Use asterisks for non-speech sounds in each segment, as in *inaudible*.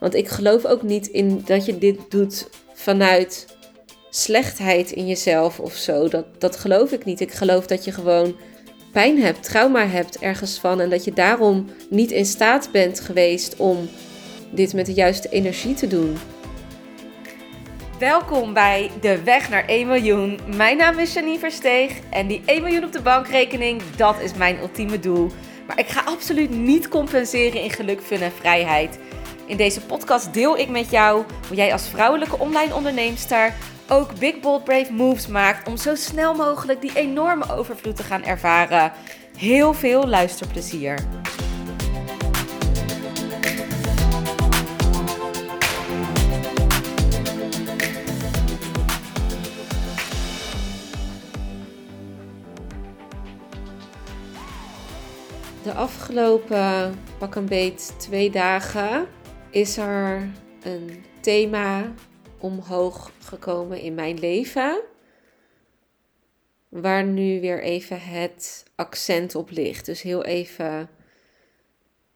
Want ik geloof ook niet in dat je dit doet vanuit slechtheid in jezelf of zo. Dat, dat geloof ik niet. Ik geloof dat je gewoon pijn hebt, trauma hebt ergens van. En dat je daarom niet in staat bent geweest om dit met de juiste energie te doen. Welkom bij De Weg naar 1 miljoen. Mijn naam is Janine Versteeg en die 1 miljoen op de bankrekening, dat is mijn ultieme doel. Maar ik ga absoluut niet compenseren in geluk, fun en vrijheid. In deze podcast deel ik met jou hoe jij als vrouwelijke online onderneemster ook big bold brave moves maakt om zo snel mogelijk die enorme overvloed te gaan ervaren. Heel veel luisterplezier. De afgelopen pak een beet twee dagen is er een thema omhoog gekomen in mijn leven. Waar nu weer even het accent op ligt. Dus heel even.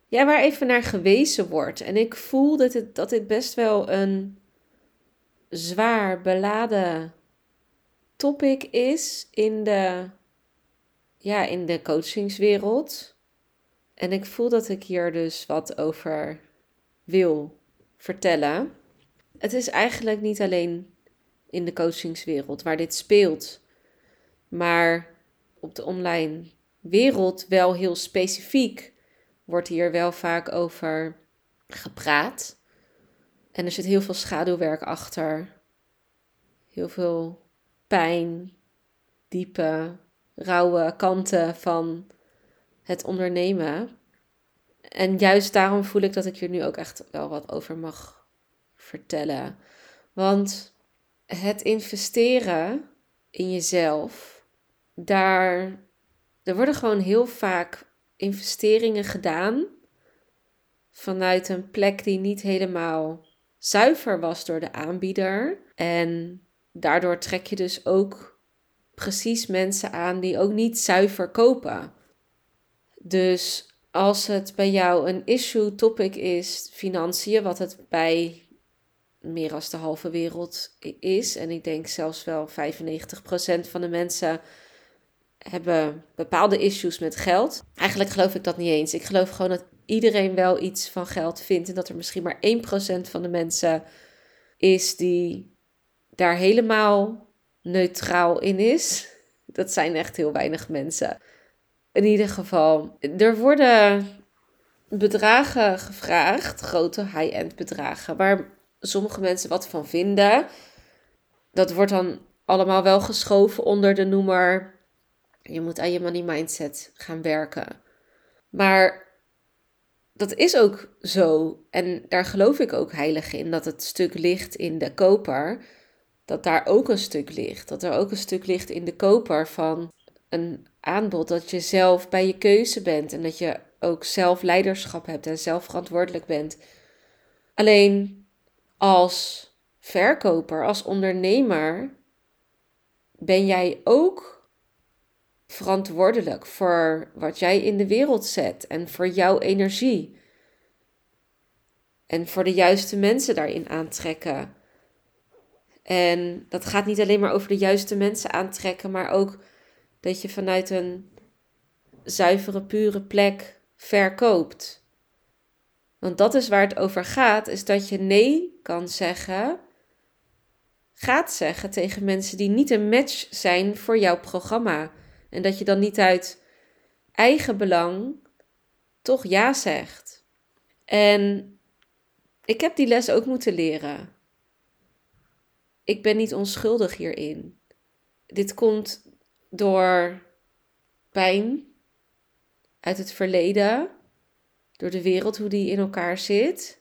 Ja, waar even naar gewezen wordt. En ik voel dat, het, dat dit best wel een zwaar beladen topic is in de, ja, in de coachingswereld. En ik voel dat ik hier dus wat over wil vertellen. Het is eigenlijk niet alleen in de coachingswereld waar dit speelt, maar op de online wereld wel heel specifiek wordt hier wel vaak over gepraat. En er zit heel veel schaduwwerk achter. Heel veel pijn, diepe, rauwe kanten van het ondernemen. En juist daarom voel ik dat ik hier nu ook echt wel wat over mag vertellen. Want het investeren in jezelf, daar er worden gewoon heel vaak investeringen gedaan vanuit een plek die niet helemaal zuiver was door de aanbieder. En daardoor trek je dus ook precies mensen aan die ook niet zuiver kopen. Dus als het bij jou een issue topic is, financiën, wat het bij meer als de halve wereld is, en ik denk zelfs wel 95% van de mensen hebben bepaalde issues met geld. Eigenlijk geloof ik dat niet eens. Ik geloof gewoon dat iedereen wel iets van geld vindt en dat er misschien maar 1% van de mensen is die daar helemaal neutraal in is. Dat zijn echt heel weinig mensen. In ieder geval, er worden bedragen gevraagd, grote high-end bedragen, waar sommige mensen wat van vinden. Dat wordt dan allemaal wel geschoven onder de noemer. Je moet aan je money mindset gaan werken. Maar dat is ook zo. En daar geloof ik ook heilig in. Dat het stuk ligt in de koper. Dat daar ook een stuk ligt. Dat er ook een stuk ligt in de koper van een aanbod dat je zelf bij je keuze bent en dat je ook zelf leiderschap hebt en zelf verantwoordelijk bent. Alleen als verkoper, als ondernemer, ben jij ook verantwoordelijk voor wat jij in de wereld zet en voor jouw energie. En voor de juiste mensen daarin aantrekken. En dat gaat niet alleen maar over de juiste mensen aantrekken, maar ook dat je vanuit een zuivere, pure plek verkoopt. Want dat is waar het over gaat, is dat je nee kan zeggen, gaat zeggen tegen mensen die niet een match zijn voor jouw programma. En dat je dan niet uit eigen belang toch ja zegt. En ik heb die les ook moeten leren. Ik ben niet onschuldig hierin. Dit komt door pijn uit het verleden, door de wereld, hoe die in elkaar zit.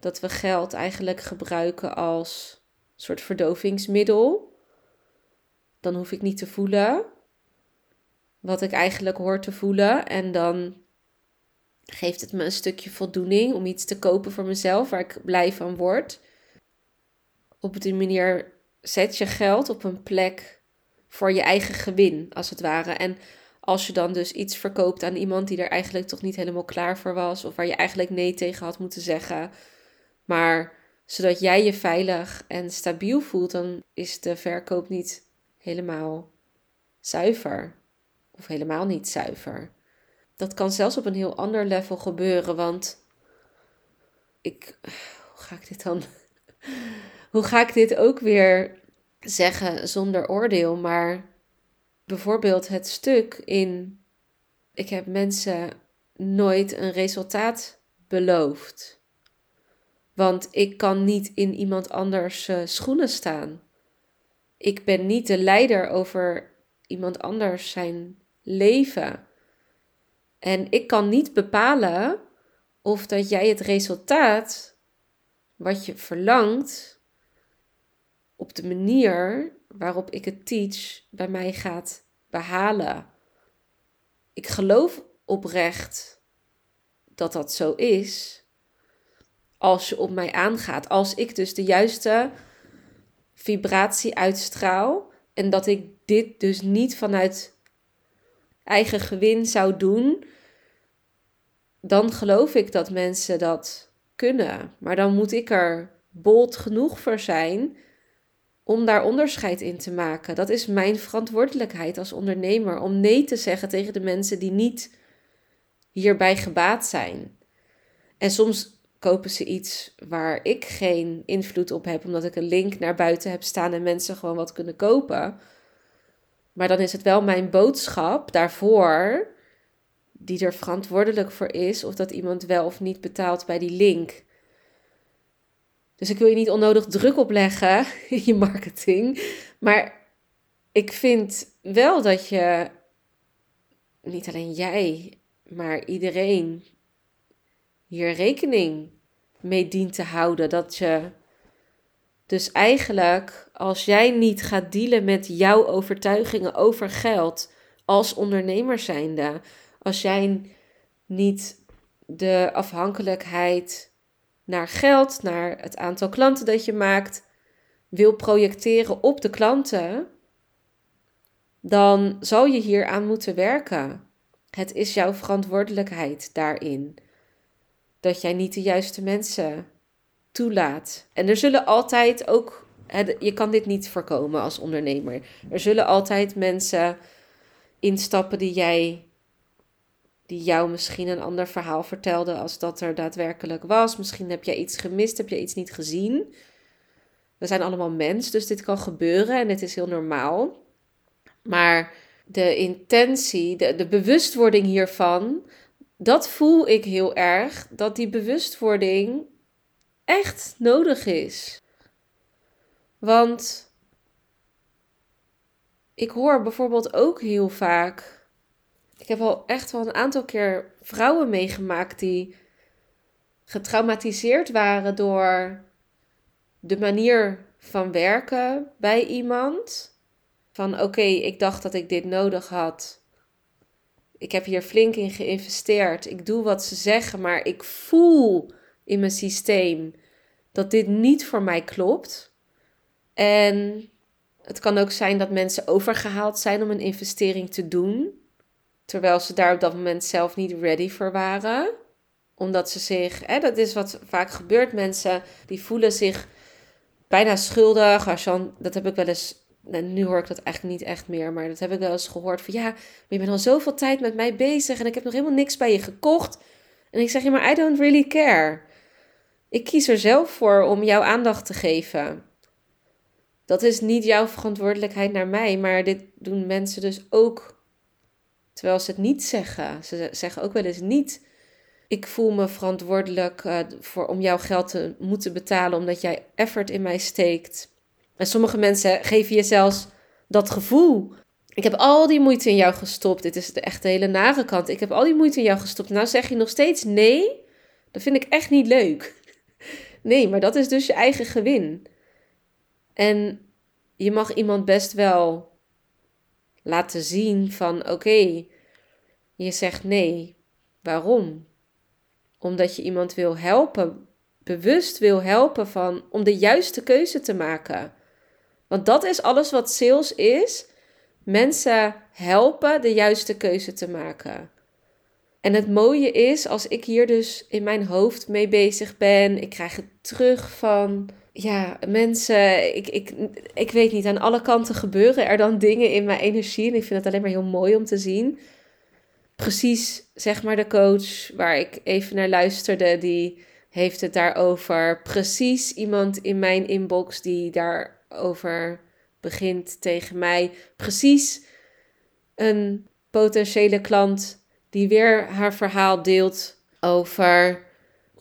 Dat we geld eigenlijk gebruiken als soort verdovingsmiddel. Dan hoef ik niet te voelen wat ik eigenlijk hoor te voelen. En dan geeft het me een stukje voldoening om iets te kopen voor mezelf waar ik blij van word. Op die manier zet je geld op een plek voor je eigen gewin, als het ware. En Als je dan dus iets verkoopt aan iemand die er eigenlijk toch niet helemaal klaar voor was, of waar je eigenlijk nee tegen had moeten zeggen, maar zodat jij je veilig en stabiel voelt, dan is de verkoop niet helemaal zuiver. Of helemaal niet zuiver. Dat kan zelfs op een heel ander level gebeuren, want ik. Hoe ga ik dit dan. *laughs* Hoe ga ik dit ook weer zeggen zonder oordeel? Maar bijvoorbeeld het stuk in. Ik heb mensen nooit een resultaat beloofd. Want ik kan niet in iemand anders uh, schoenen staan. Ik ben niet de leider over iemand anders zijn leven. En ik kan niet bepalen of dat jij het resultaat wat je verlangt op de manier waarop ik het teach bij mij gaat behalen. Ik geloof oprecht dat dat zo is. Als je op mij aangaat. Als ik dus de juiste vibratie uitstraal. En dat ik dit dus niet vanuit eigen gewin zou doen. Dan geloof ik dat mensen dat kunnen. Maar dan moet ik er bold genoeg voor zijn om daar onderscheid in te maken. Dat is mijn verantwoordelijkheid als ondernemer om nee te zeggen tegen de mensen die niet hierbij gebaat zijn. En soms kopen ze iets waar ik geen invloed op heb, omdat ik een link naar buiten heb staan en mensen gewoon wat kunnen kopen. Maar dan is het wel mijn boodschap daarvoor, die er verantwoordelijk voor is, of dat iemand wel of niet betaalt bij die link. Dus ik wil je niet onnodig druk opleggen *laughs* in je marketing. Maar ik vind wel dat je, niet alleen jij, maar iedereen hier rekening mee dient te houden. Dat je dus eigenlijk, als jij niet gaat dealen met jouw overtuigingen over geld als ondernemer zijnde, als jij niet de afhankelijkheid naar geld, naar het aantal klanten dat je maakt, wil projecteren op de klanten, dan zal je hier aan moeten werken. Het is jouw verantwoordelijkheid daarin. Dat jij niet de juiste mensen toelaat. En er zullen altijd ook, je kan dit niet voorkomen als ondernemer. Er zullen altijd mensen instappen die jij die jou misschien een ander verhaal vertelde als dat er daadwerkelijk was. Misschien heb jij iets gemist, heb je iets niet gezien. We zijn allemaal mens, dus dit kan gebeuren en het is heel normaal. Maar de intentie, de, de bewustwording hiervan, dat voel ik heel erg, dat die bewustwording echt nodig is. Want ik hoor bijvoorbeeld ook heel vaak ik heb al echt wel een aantal keer vrouwen meegemaakt die getraumatiseerd waren door de manier van werken bij iemand. Van oké, ik dacht dat ik dit nodig had. Ik heb hier flink in geïnvesteerd. Ik doe wat ze zeggen, maar ik voel in mijn systeem dat dit niet voor mij klopt. En het kan ook zijn dat mensen overgehaald zijn om een investering te doen. Terwijl ze daar op dat moment zelf niet ready voor waren. Omdat ze zich, hè, dat is wat vaak gebeurt, mensen die voelen zich bijna schuldig. Als dan, dat heb ik wel eens, nou, nu hoor ik dat eigenlijk niet echt meer, maar dat heb ik wel eens gehoord. Van ja, maar je bent al zoveel tijd met mij bezig en ik heb nog helemaal niks bij je gekocht. En ik zeg je, maar I don't really care. Ik kies er zelf voor om jouw aandacht te geven. Dat is niet jouw verantwoordelijkheid naar mij, maar dit doen mensen dus ook Terwijl ze het niet zeggen. Ze zeggen ook wel eens niet. Ik voel me verantwoordelijk uh, voor, om jouw geld te moeten betalen omdat jij effort in mij steekt. En sommige mensen geven je zelfs dat gevoel. Ik heb al die moeite in jou gestopt. Dit is de echte hele nare kant. Ik heb al die moeite in jou gestopt. Nou zeg je nog steeds nee. Dat vind ik echt niet leuk. *laughs* Nee, maar dat is dus je eigen gewin. En je mag iemand best wel laten zien van oké, je zegt nee. Waarom? Omdat je iemand wil helpen, bewust wil helpen van om de juiste keuze te maken. Want dat is alles wat sales is. mensen helpen de juiste keuze te maken. En het mooie is, als ik hier dus in mijn hoofd mee bezig ben, ik krijg het terug van ja, mensen, ik, ik, ik weet niet, aan alle kanten gebeuren er dan dingen in mijn energie. En ik vind het alleen maar heel mooi om te zien. Precies, zeg maar, de coach waar ik even naar luisterde, die heeft het daarover. Precies iemand in mijn inbox die daarover begint tegen mij. Precies een potentiële klant die weer haar verhaal deelt over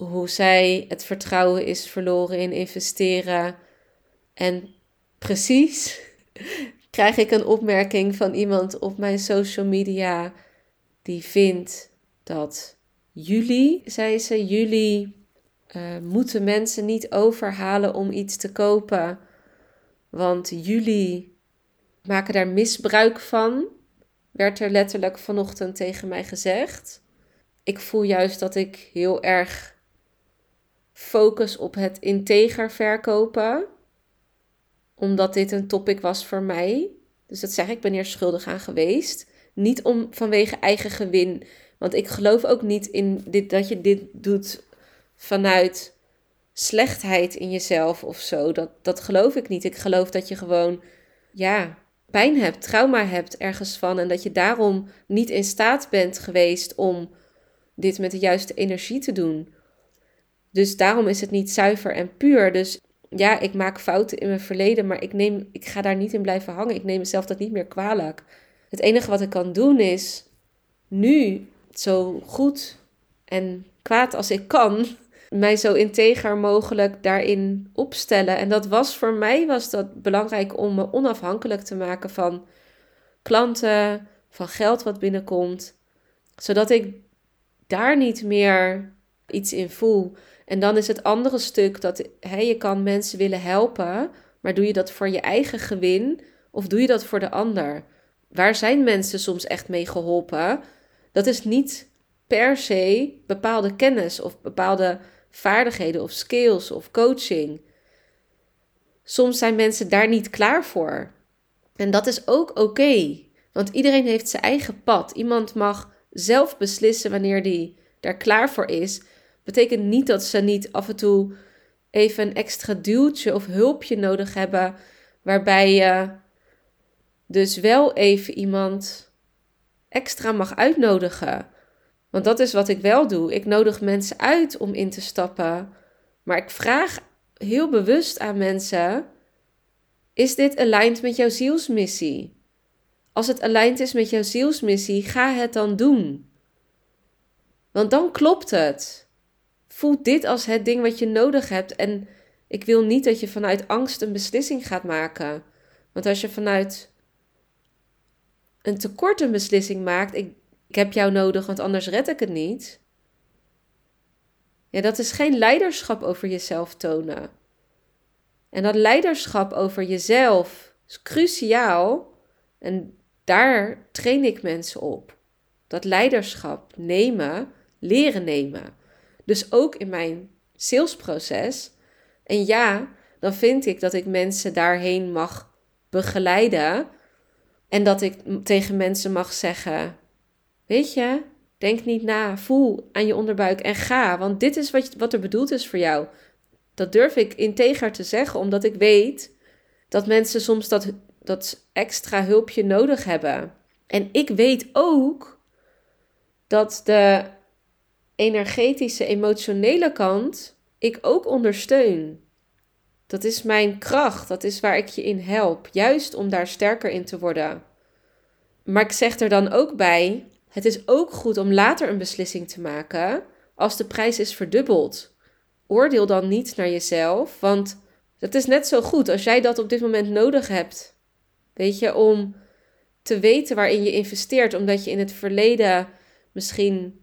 hoe zij het vertrouwen is verloren in investeren. En precies *laughs* krijg ik een opmerking van iemand op mijn social media die vindt dat jullie, zei ze, jullie uh, moeten mensen niet overhalen om iets te kopen. Want jullie maken daar misbruik van, werd er letterlijk vanochtend tegen mij gezegd. Ik voel juist dat ik heel erg focus op het integer verkopen, omdat dit een topic was voor mij. Dus dat zeg ik, ben hier schuldig aan geweest. Niet om vanwege eigen gewin, want ik geloof ook niet in dit, dat je dit doet vanuit slechtheid in jezelf of zo. Dat, dat geloof ik niet. Ik geloof dat je gewoon, ja, pijn hebt, trauma hebt ergens van. En dat je daarom niet in staat bent geweest om dit met de juiste energie te doen. Dus daarom is het niet zuiver en puur. Dus ja, ik maak fouten in mijn verleden, maar ik, neem, ik ga daar niet in blijven hangen. Ik neem mezelf dat niet meer kwalijk. Het enige wat ik kan doen is nu zo goed en kwaad als ik kan *laughs* mij zo integer mogelijk daarin opstellen. En dat was voor mij was dat belangrijk om me onafhankelijk te maken van klanten, van geld wat binnenkomt, zodat ik daar niet meer iets in voel. En dan is het andere stuk dat je kan mensen willen helpen, maar doe je dat voor je eigen gewin of doe je dat voor de ander? Waar zijn mensen soms echt mee geholpen? Dat is niet per se bepaalde kennis of bepaalde vaardigheden of skills of coaching. Soms zijn mensen daar niet klaar voor. En dat is ook oké, want iedereen heeft zijn eigen pad. Iemand mag zelf beslissen wanneer die daar klaar voor is. Betekent niet dat ze niet af en toe even een extra duwtje of hulpje nodig hebben, waarbij je dus wel even iemand extra mag uitnodigen. Want dat is wat ik wel doe. Ik nodig mensen uit om in te stappen. Maar ik vraag heel bewust aan mensen: is dit aligned met jouw zielsmissie? Als het aligned is met jouw zielsmissie, ga het dan doen. Want dan klopt het. Voel dit als het ding wat je nodig hebt. En ik wil niet dat je vanuit angst een beslissing gaat maken. Want als je vanuit een tekort een beslissing maakt, ik ik heb jou nodig, want anders red ik het niet. Ja, dat is geen leiderschap over jezelf tonen. En dat leiderschap over jezelf is cruciaal. En daar train ik mensen op. Dat leiderschap nemen, leren nemen. Dus ook in mijn salesproces. En ja, dan vind ik dat ik mensen daarheen mag begeleiden. En dat ik tegen mensen mag zeggen: Weet je, denk niet na, voel aan je onderbuik en ga, want dit is wat, wat er bedoeld is voor jou. Dat durf ik integer te zeggen, omdat ik weet dat mensen soms dat, dat extra hulpje nodig hebben. En ik weet ook dat de energetische, emotionele kant ik ook ondersteun. Dat is mijn kracht, dat is waar ik je in help, juist om daar sterker in te worden. Maar ik zeg er dan ook bij het is ook goed om later een beslissing te maken als de prijs is verdubbeld. Oordeel dan niet naar jezelf, want dat is net zo goed als jij dat op dit moment nodig hebt. Weet je, om te weten waarin je investeert, omdat je in het verleden misschien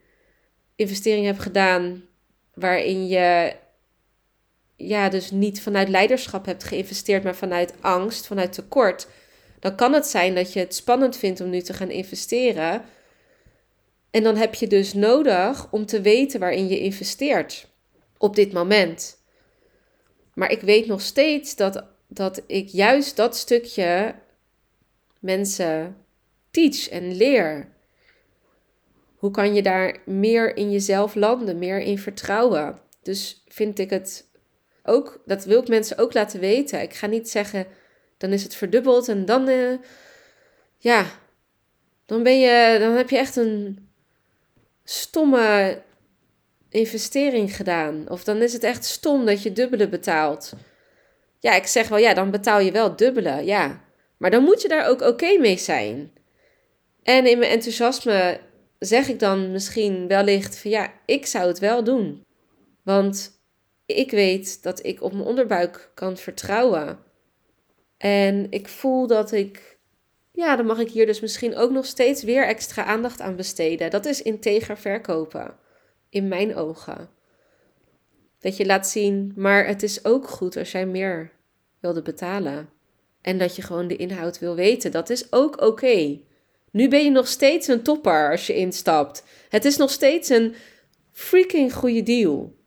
investeringen hebt gedaan waarin je ja, dus niet vanuit leiderschap hebt geïnvesteerd, maar vanuit angst, vanuit tekort. Dan kan het zijn dat je het spannend vindt om nu te gaan investeren, en dan heb je dus nodig om te weten waarin je investeert op dit moment. Maar ik weet nog steeds dat, dat ik juist dat stukje mensen teach en leer. Hoe kan je daar meer in jezelf landen, meer in vertrouwen? Dus vind ik het ook, dat wil ik mensen ook laten weten. Ik ga niet zeggen, dan is het verdubbeld en dan, uh, ja, dan ben je, dan heb je echt een stomme investering gedaan. Of dan is het echt stom dat je dubbele betaalt. Ja, ik zeg wel, ja, dan betaal je wel dubbele, ja. Maar dan moet je daar ook oké mee zijn. En in mijn enthousiasme zeg ik dan misschien wellicht van ja, ik zou het wel doen. Want ik weet dat ik op mijn onderbuik kan vertrouwen. En ik voel dat ik, ja, dan mag ik hier dus misschien ook nog steeds weer extra aandacht aan besteden. Dat is integer verkopen, in mijn ogen. Dat je laat zien, maar het is ook goed als jij meer wilde betalen. En dat je gewoon de inhoud wil weten. Dat is ook oké. Nu ben je nog steeds een topper als je instapt. Het is nog steeds een freaking goede deal.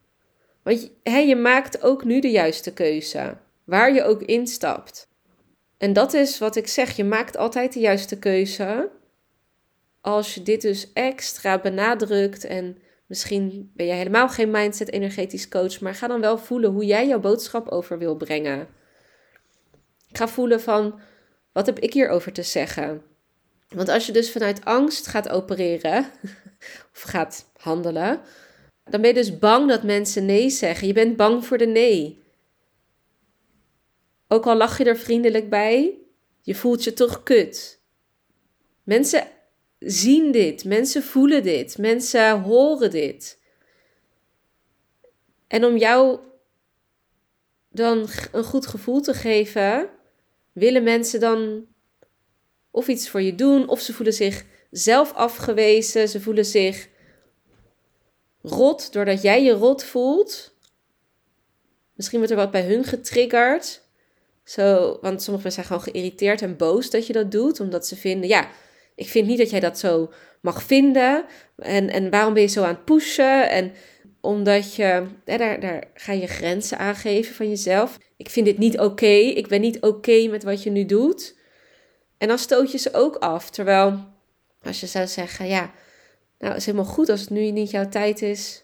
Want je maakt ook nu de juiste keuze. Waar je ook instapt. En dat is wat ik zeg. Je maakt altijd de juiste keuze. Als je dit dus extra benadrukt. En misschien ben je helemaal geen mindset energetisch coach. Maar ga dan wel voelen hoe jij jouw boodschap over wil brengen. Ga voelen van. Wat heb ik hierover te zeggen? Want als je dus vanuit angst gaat opereren *laughs* of gaat handelen, dan ben je dus bang dat mensen nee zeggen. Je bent bang voor de nee. Ook al lach je er vriendelijk bij, je voelt je toch kut. Mensen zien dit, mensen voelen dit, mensen horen dit. En om jou dan een goed gevoel te geven, willen mensen dan of iets voor je doen, of ze voelen zich zelf afgewezen, ze voelen zich rot doordat jij je rot voelt. Misschien wordt er wat bij hun getriggerd. Zo, want sommige mensen zijn gewoon geïrriteerd en boos dat je dat doet, omdat ze vinden, ja, ik vind niet dat jij dat zo mag vinden. En, en waarom ben je zo aan het pushen? En omdat je, daar, daar ga je grenzen aangeven van jezelf. Ik vind dit niet oké. Ik ben niet oké met wat je nu doet. En dan stoot je ze ook af. Terwijl als je zou zeggen, ja, nou is helemaal goed als het nu niet jouw tijd is.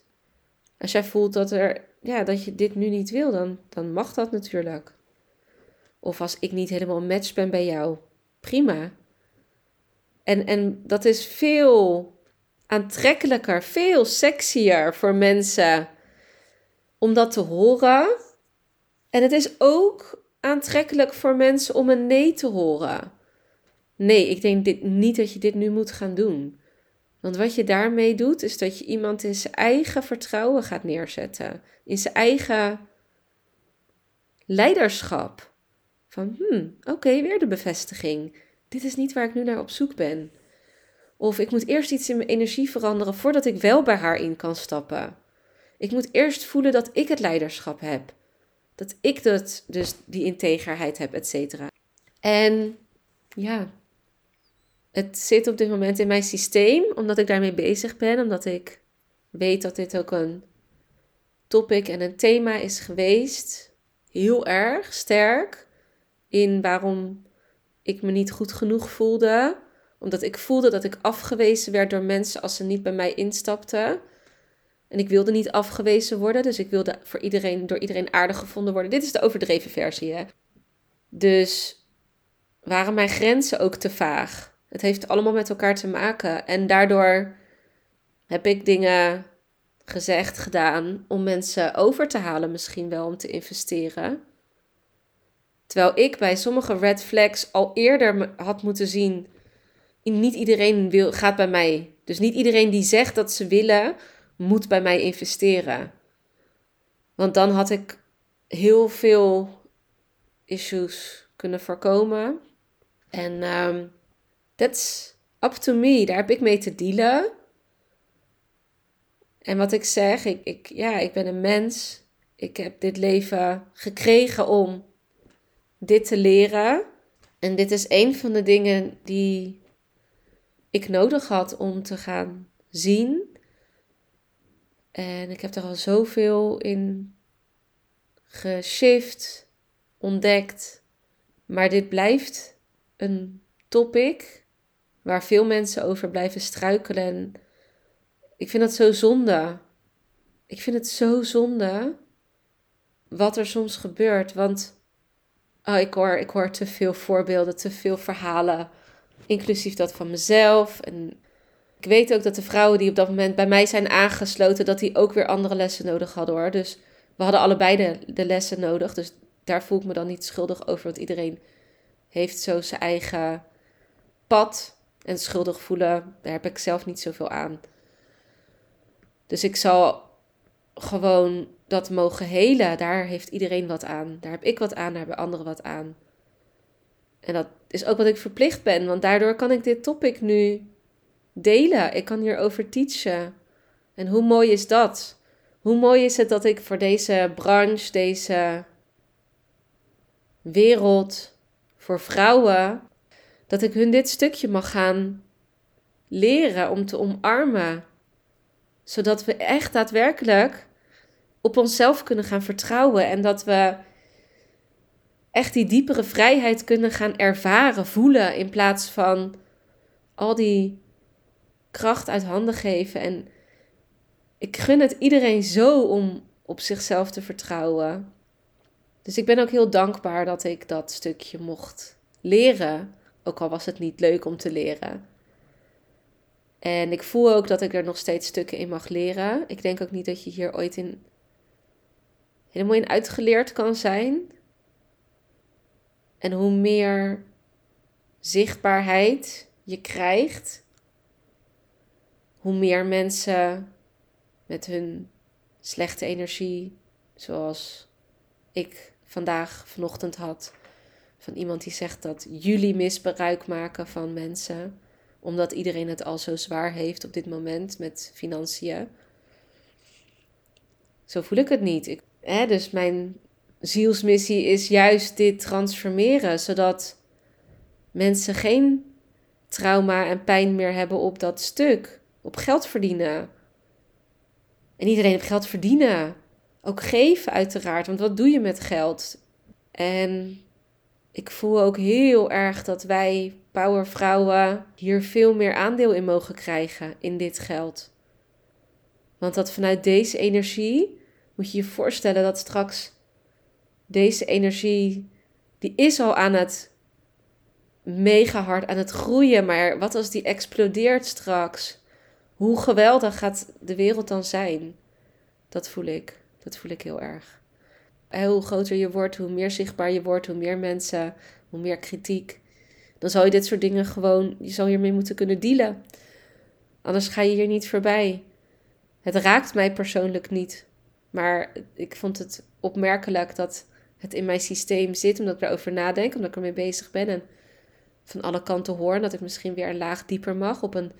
Als jij voelt dat, er, ja, dat je dit nu niet wil, dan, dan mag dat natuurlijk. Of als ik niet helemaal match ben bij jou, prima. En, en dat is veel aantrekkelijker, veel sexier voor mensen om dat te horen. En het is ook aantrekkelijk voor mensen om een nee te horen. Nee, ik denk dit, niet dat je dit nu moet gaan doen. Want wat je daarmee doet, is dat je iemand in zijn eigen vertrouwen gaat neerzetten. In zijn eigen leiderschap. Van, hmm, oké, weer de bevestiging. Dit is niet waar ik nu naar op zoek ben. Of ik moet eerst iets in mijn energie veranderen voordat ik wel bij haar in kan stappen. Ik moet eerst voelen dat ik het leiderschap heb. Dat ik dat, dus die integerheid heb, et cetera. En ja, het zit op dit moment in mijn systeem, omdat ik daarmee bezig ben, omdat ik weet dat dit ook een topic en een thema is geweest. Heel erg sterk in waarom ik me niet goed genoeg voelde. Omdat ik voelde dat ik afgewezen werd door mensen als ze niet bij mij instapten. En ik wilde niet afgewezen worden, dus ik wilde voor iedereen, door iedereen aardig gevonden worden. Dit is de overdreven versie, hè. Dus waren mijn grenzen ook te vaag? Het heeft allemaal met elkaar te maken. En daardoor heb ik dingen gezegd, gedaan om mensen over te halen, misschien wel om te investeren. Terwijl ik bij sommige red flags al eerder had moeten zien. Niet iedereen wil, gaat bij mij. Dus niet iedereen die zegt dat ze willen, moet bij mij investeren. Want dan had ik heel veel issues kunnen voorkomen. En um, that's up to me. Daar heb ik mee te dealen. En wat ik zeg, ik, ik, ja, ik ben een mens. Ik heb dit leven gekregen om dit te leren. En dit is een van de dingen die ik nodig had om te gaan zien. En ik heb er al zoveel in geshift, ontdekt. Maar dit blijft een topic waar veel mensen over blijven struikelen. En ik vind dat zo zonde. Ik vind het zo zonde wat er soms gebeurt. Want oh, ik, hoor, ik hoor te veel voorbeelden, te veel verhalen. Inclusief dat van mezelf. En ik weet ook dat de vrouwen die op dat moment bij mij zijn aangesloten, dat die ook weer andere lessen nodig hadden hoor. Dus we hadden allebei de, de lessen nodig. Dus daar voel ik me dan niet schuldig over. Want iedereen heeft zo zijn eigen pad. En schuldig voelen, daar heb ik zelf niet zoveel aan. Dus ik zal gewoon dat mogen helen. Daar heeft iedereen wat aan. Daar heb ik wat aan, daar hebben anderen wat aan. En dat is ook wat ik verplicht ben, want daardoor kan ik dit topic nu delen. Ik kan hierover teachen. En hoe mooi is dat? Hoe mooi is het dat ik voor deze branche, deze wereld, voor vrouwen, dat ik hun dit stukje mag gaan leren om te omarmen. Zodat we echt daadwerkelijk op onszelf kunnen gaan vertrouwen en dat we echt die diepere vrijheid kunnen gaan ervaren, voelen in plaats van al die kracht uit handen geven. En ik gun het iedereen zo om op zichzelf te vertrouwen. Dus ik ben ook heel dankbaar dat ik dat stukje mocht leren. Ook al was het niet leuk om te leren. En ik voel ook dat ik er nog steeds stukken in mag leren. Ik denk ook niet dat je hier ooit in helemaal in uitgeleerd kan zijn. En hoe meer zichtbaarheid je krijgt, hoe meer mensen met hun slechte energie, zoals ik vandaag vanochtend had, van iemand die zegt dat jullie misbruik maken van mensen, omdat iedereen het al zo zwaar heeft op dit moment met financiën. Zo voel ik het niet. Hè, dus mijn zielsmissie is juist dit transformeren, zodat mensen geen trauma en pijn meer hebben op dat stuk, op geld verdienen. En iedereen op geld verdienen. Ook geven, uiteraard, want wat doe je met geld? En ik voel ook heel erg dat wij powervrouwen hier veel meer aandeel in mogen krijgen in dit geld. Want dat vanuit deze energie moet je je voorstellen dat straks deze energie, die is al aan het mega hard aan het groeien, maar wat als die explodeert straks? Hoe geweldig gaat de wereld dan zijn? Dat voel ik. Dat voel ik heel erg. Hoe groter je wordt, hoe meer zichtbaar je wordt, hoe meer mensen, hoe meer kritiek. Dan zal je dit soort dingen gewoon, je zal hiermee moeten kunnen dealen. Anders ga je hier niet voorbij. Het raakt mij persoonlijk niet. Maar ik vond het opmerkelijk dat het in mijn systeem zit, omdat ik erover nadenk, omdat ik ermee bezig ben. En van alle kanten hoor dat ik misschien weer een laag dieper mag op een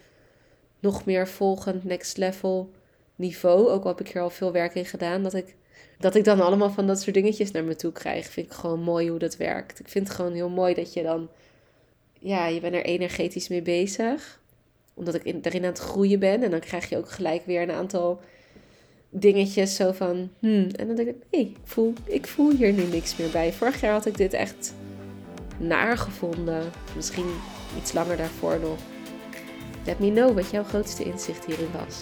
nog meer volgend next level niveau. Ook al heb ik hier al veel werk in gedaan. Dat ik, dat ik dan allemaal van dat soort dingetjes naar me toe krijg. Vind ik gewoon mooi hoe dat werkt. Ik vind het gewoon heel mooi dat je dan. Ja, je bent er energetisch mee bezig. Omdat ik in, erin aan het groeien ben. En dan krijg je ook gelijk weer een aantal dingetjes zo van. Hmm. En dan denk ik, nee, ik voel, ik voel hier nu niks meer bij. Vorig jaar had ik dit echt naar gevonden. Misschien iets langer daarvoor nog. Let me know wat jouw grootste inzicht hierin was.